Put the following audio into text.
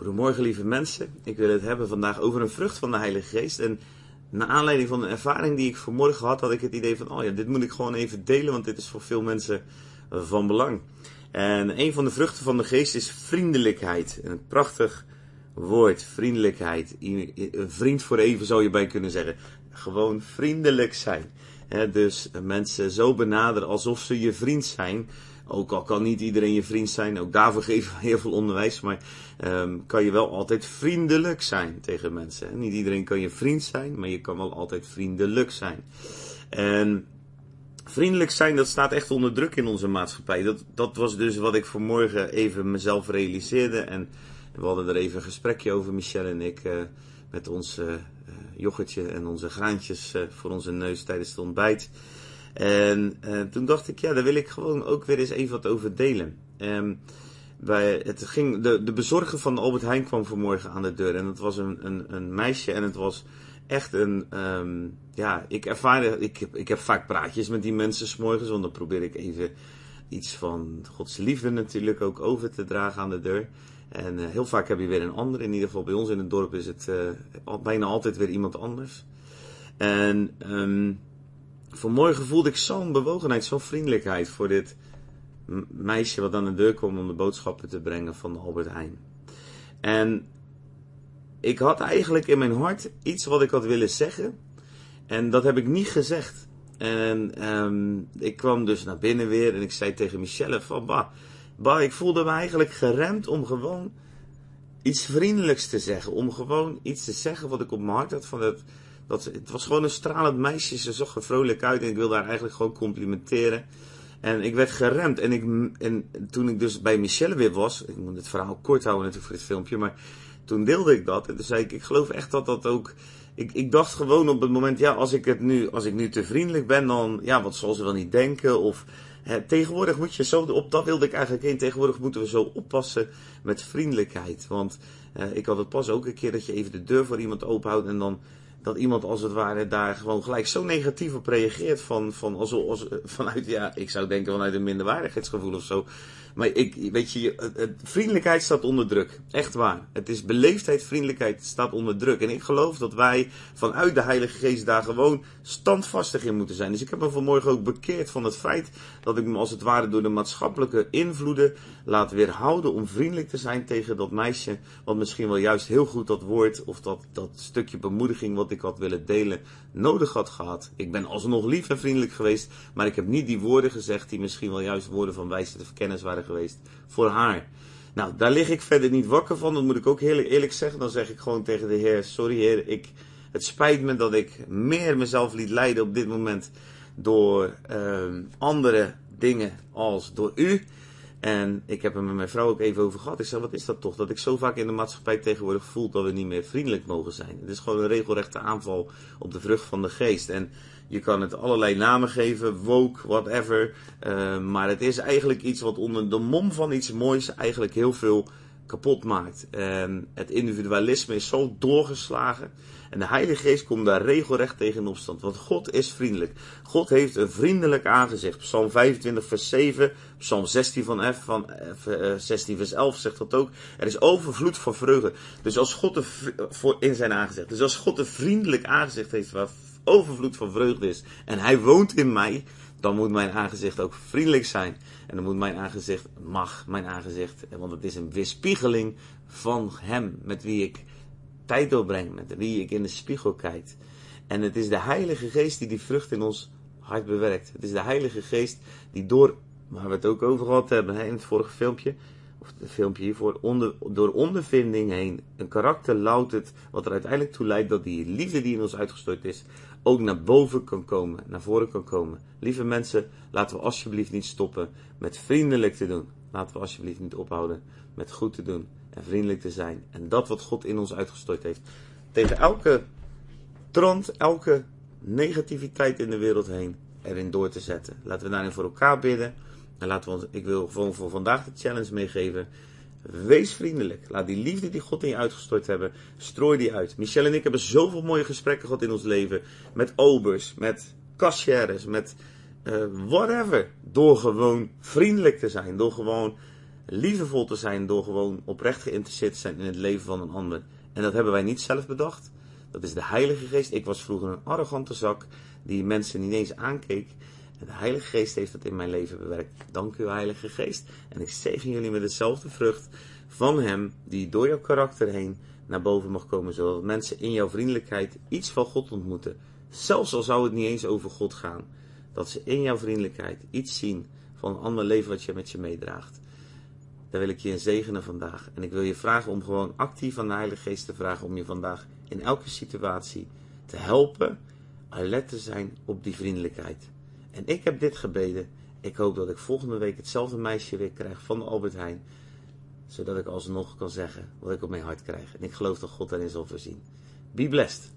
Goedemorgen lieve mensen. Ik wil het hebben vandaag over een vrucht van de Heilige Geest. En naar aanleiding van een ervaring die ik vanmorgen had, had ik het idee van, oh ja, dit moet ik gewoon even delen, want dit is voor veel mensen van belang. En een van de vruchten van de Geest is vriendelijkheid. Een prachtig woord, vriendelijkheid. Een vriend voor even zou je bij kunnen zeggen. Gewoon vriendelijk zijn. dus mensen zo benaderen alsof ze je vriend zijn. Ook al kan niet iedereen je vriend zijn, ook daarvoor geven we heel veel onderwijs, maar um, kan je wel altijd vriendelijk zijn tegen mensen. Niet iedereen kan je vriend zijn, maar je kan wel altijd vriendelijk zijn. En vriendelijk zijn, dat staat echt onder druk in onze maatschappij. Dat, dat was dus wat ik vanmorgen even mezelf realiseerde. En we hadden er even een gesprekje over, Michelle en ik, uh, met ons uh, yoghurtje en onze graantjes voor onze neus tijdens het ontbijt. En uh, toen dacht ik, ja, daar wil ik gewoon ook weer eens even wat over delen. Bij, het ging, de, de bezorger van Albert Heijn kwam vanmorgen aan de deur. En het was een, een, een meisje en het was echt een. Um, ja, ik ervaarde. Ik heb, ik heb vaak praatjes met die mensen s'morgens. Want dan probeer ik even iets van Gods liefde natuurlijk ook over te dragen aan de deur. En uh, heel vaak heb je weer een ander. In ieder geval bij ons in het dorp is het uh, bijna altijd weer iemand anders. En um, vanmorgen voelde ik zo'n bewogenheid, zo'n vriendelijkheid voor dit meisje wat aan de deur kwam om de boodschappen te brengen van Albert Heijn. En ik had eigenlijk in mijn hart iets wat ik had willen zeggen. En dat heb ik niet gezegd. En um, ik kwam dus naar binnen weer en ik zei tegen Michelle van, bah, bah, ik voelde me eigenlijk geremd om gewoon iets vriendelijks te zeggen. Om gewoon iets te zeggen wat ik op mijn hart had van het, dat, het was gewoon een stralend meisje, ze zag er vrolijk uit en ik wilde haar eigenlijk gewoon complimenteren. En ik werd geremd. En, ik, en toen ik dus bij Michelle weer was, ik moet het verhaal kort houden natuurlijk voor dit filmpje, maar toen deelde ik dat. En toen zei ik, ik geloof echt dat dat ook. Ik, ik dacht gewoon op het moment, ja, als ik het nu, als ik nu te vriendelijk ben, dan, ja, wat zal ze wel niet denken? Of tegenwoordig moet je zo, op dat wilde ik eigenlijk in. Tegenwoordig moeten we zo oppassen met vriendelijkheid. Want eh, ik had het pas ook een keer dat je even de deur voor iemand openhoudt en dan dat iemand als het ware daar gewoon gelijk zo negatief op reageert. Van, van als, als, vanuit, ja, ik zou denken vanuit een minderwaardigheidsgevoel of zo. Maar ik, weet je, vriendelijkheid staat onder druk. Echt waar. Het is beleefdheid, vriendelijkheid staat onder druk. En ik geloof dat wij vanuit de Heilige Geest daar gewoon standvastig in moeten zijn. Dus ik heb me vanmorgen ook bekeerd van het feit dat ik me als het ware door de maatschappelijke invloeden laat weerhouden om vriendelijk te zijn tegen dat meisje. Wat misschien wel juist heel goed dat woord of dat, dat stukje bemoediging wat ik had willen delen nodig had gehad. Ik ben alsnog lief en vriendelijk geweest, maar ik heb niet die woorden gezegd die misschien wel juist woorden van wijsheid of kennis waren geweest voor haar. Nou, daar lig ik verder niet wakker van, dat moet ik ook heel eerlijk zeggen. Dan zeg ik gewoon tegen de Heer: Sorry Heer, ik, het spijt me dat ik meer mezelf liet leiden op dit moment door uh, andere dingen als door u. En ik heb er met mijn vrouw ook even over gehad. Ik zeg, wat is dat toch? Dat ik zo vaak in de maatschappij tegenwoordig voel dat we niet meer vriendelijk mogen zijn. Het is gewoon een regelrechte aanval op de vrucht van de geest. En je kan het allerlei namen geven, woke, whatever. Uh, maar het is eigenlijk iets wat onder de mom van iets moois eigenlijk heel veel kapot maakt. En het individualisme is zo doorgeslagen. En de Heilige Geest komt daar regelrecht tegen in opstand. Want God is vriendelijk. God heeft een vriendelijk aangezicht. Psalm 25 vers 7, Psalm 16 van F, van 16 vers 11 zegt dat ook. Er is overvloed van vreugde. Dus als God voor, in zijn aangezicht. Dus als God een vriendelijk aangezicht heeft waar overvloed van vreugde is. En hij woont in mij. Dan moet mijn aangezicht ook vriendelijk zijn. En dan moet mijn aangezicht, mag mijn aangezicht, want het is een weerspiegeling van hem met wie ik tijd doorbreng, met wie ik in de spiegel kijk. En het is de Heilige Geest die die vrucht in ons hart bewerkt. Het is de Heilige Geest die door, waar we het ook over gehad hebben in het vorige filmpje, of het filmpje hiervoor, onder, door ondervinding heen een karakter loutet, wat er uiteindelijk toe leidt dat die liefde die in ons uitgestort is, ook naar boven kan komen, naar voren kan komen. Lieve mensen, laten we alsjeblieft niet stoppen met vriendelijk te doen. Laten we alsjeblieft niet ophouden met goed te doen en vriendelijk te zijn. En dat wat God in ons uitgestort heeft. Tegen elke trant, elke negativiteit in de wereld heen erin door te zetten. Laten we daarin voor elkaar bidden. En laten we ons, ik wil gewoon voor vandaag de challenge meegeven. Wees vriendelijk. Laat die liefde die God in je uitgestort hebben, strooi die uit. Michel en ik hebben zoveel mooie gesprekken gehad in ons leven. Met obers, met cashiers, met uh, whatever. Door gewoon vriendelijk te zijn. Door gewoon liefdevol te zijn door gewoon oprecht geïnteresseerd te zijn in het leven van een ander. En dat hebben wij niet zelf bedacht. Dat is de Heilige Geest. Ik was vroeger een arrogante zak die mensen niet eens aankeek. En de Heilige Geest heeft dat in mijn leven bewerkt. Dank u, Heilige Geest. En ik zegen jullie met dezelfde vrucht van Hem, die door jouw karakter heen naar boven mag komen, zodat mensen in jouw vriendelijkheid iets van God ontmoeten. Zelfs al zou het niet eens over God gaan. Dat ze in jouw vriendelijkheid iets zien van een ander leven wat je met je meedraagt. Daar wil ik je in zegenen vandaag. En ik wil je vragen om gewoon actief aan de Heilige Geest te vragen om je vandaag in elke situatie te helpen, alert te zijn op die vriendelijkheid. En ik heb dit gebeden. Ik hoop dat ik volgende week hetzelfde meisje weer krijg van de Albert Heijn. Zodat ik alsnog kan zeggen wat ik op mijn hart krijg. En ik geloof dat God daarin zal voorzien. Be blessed.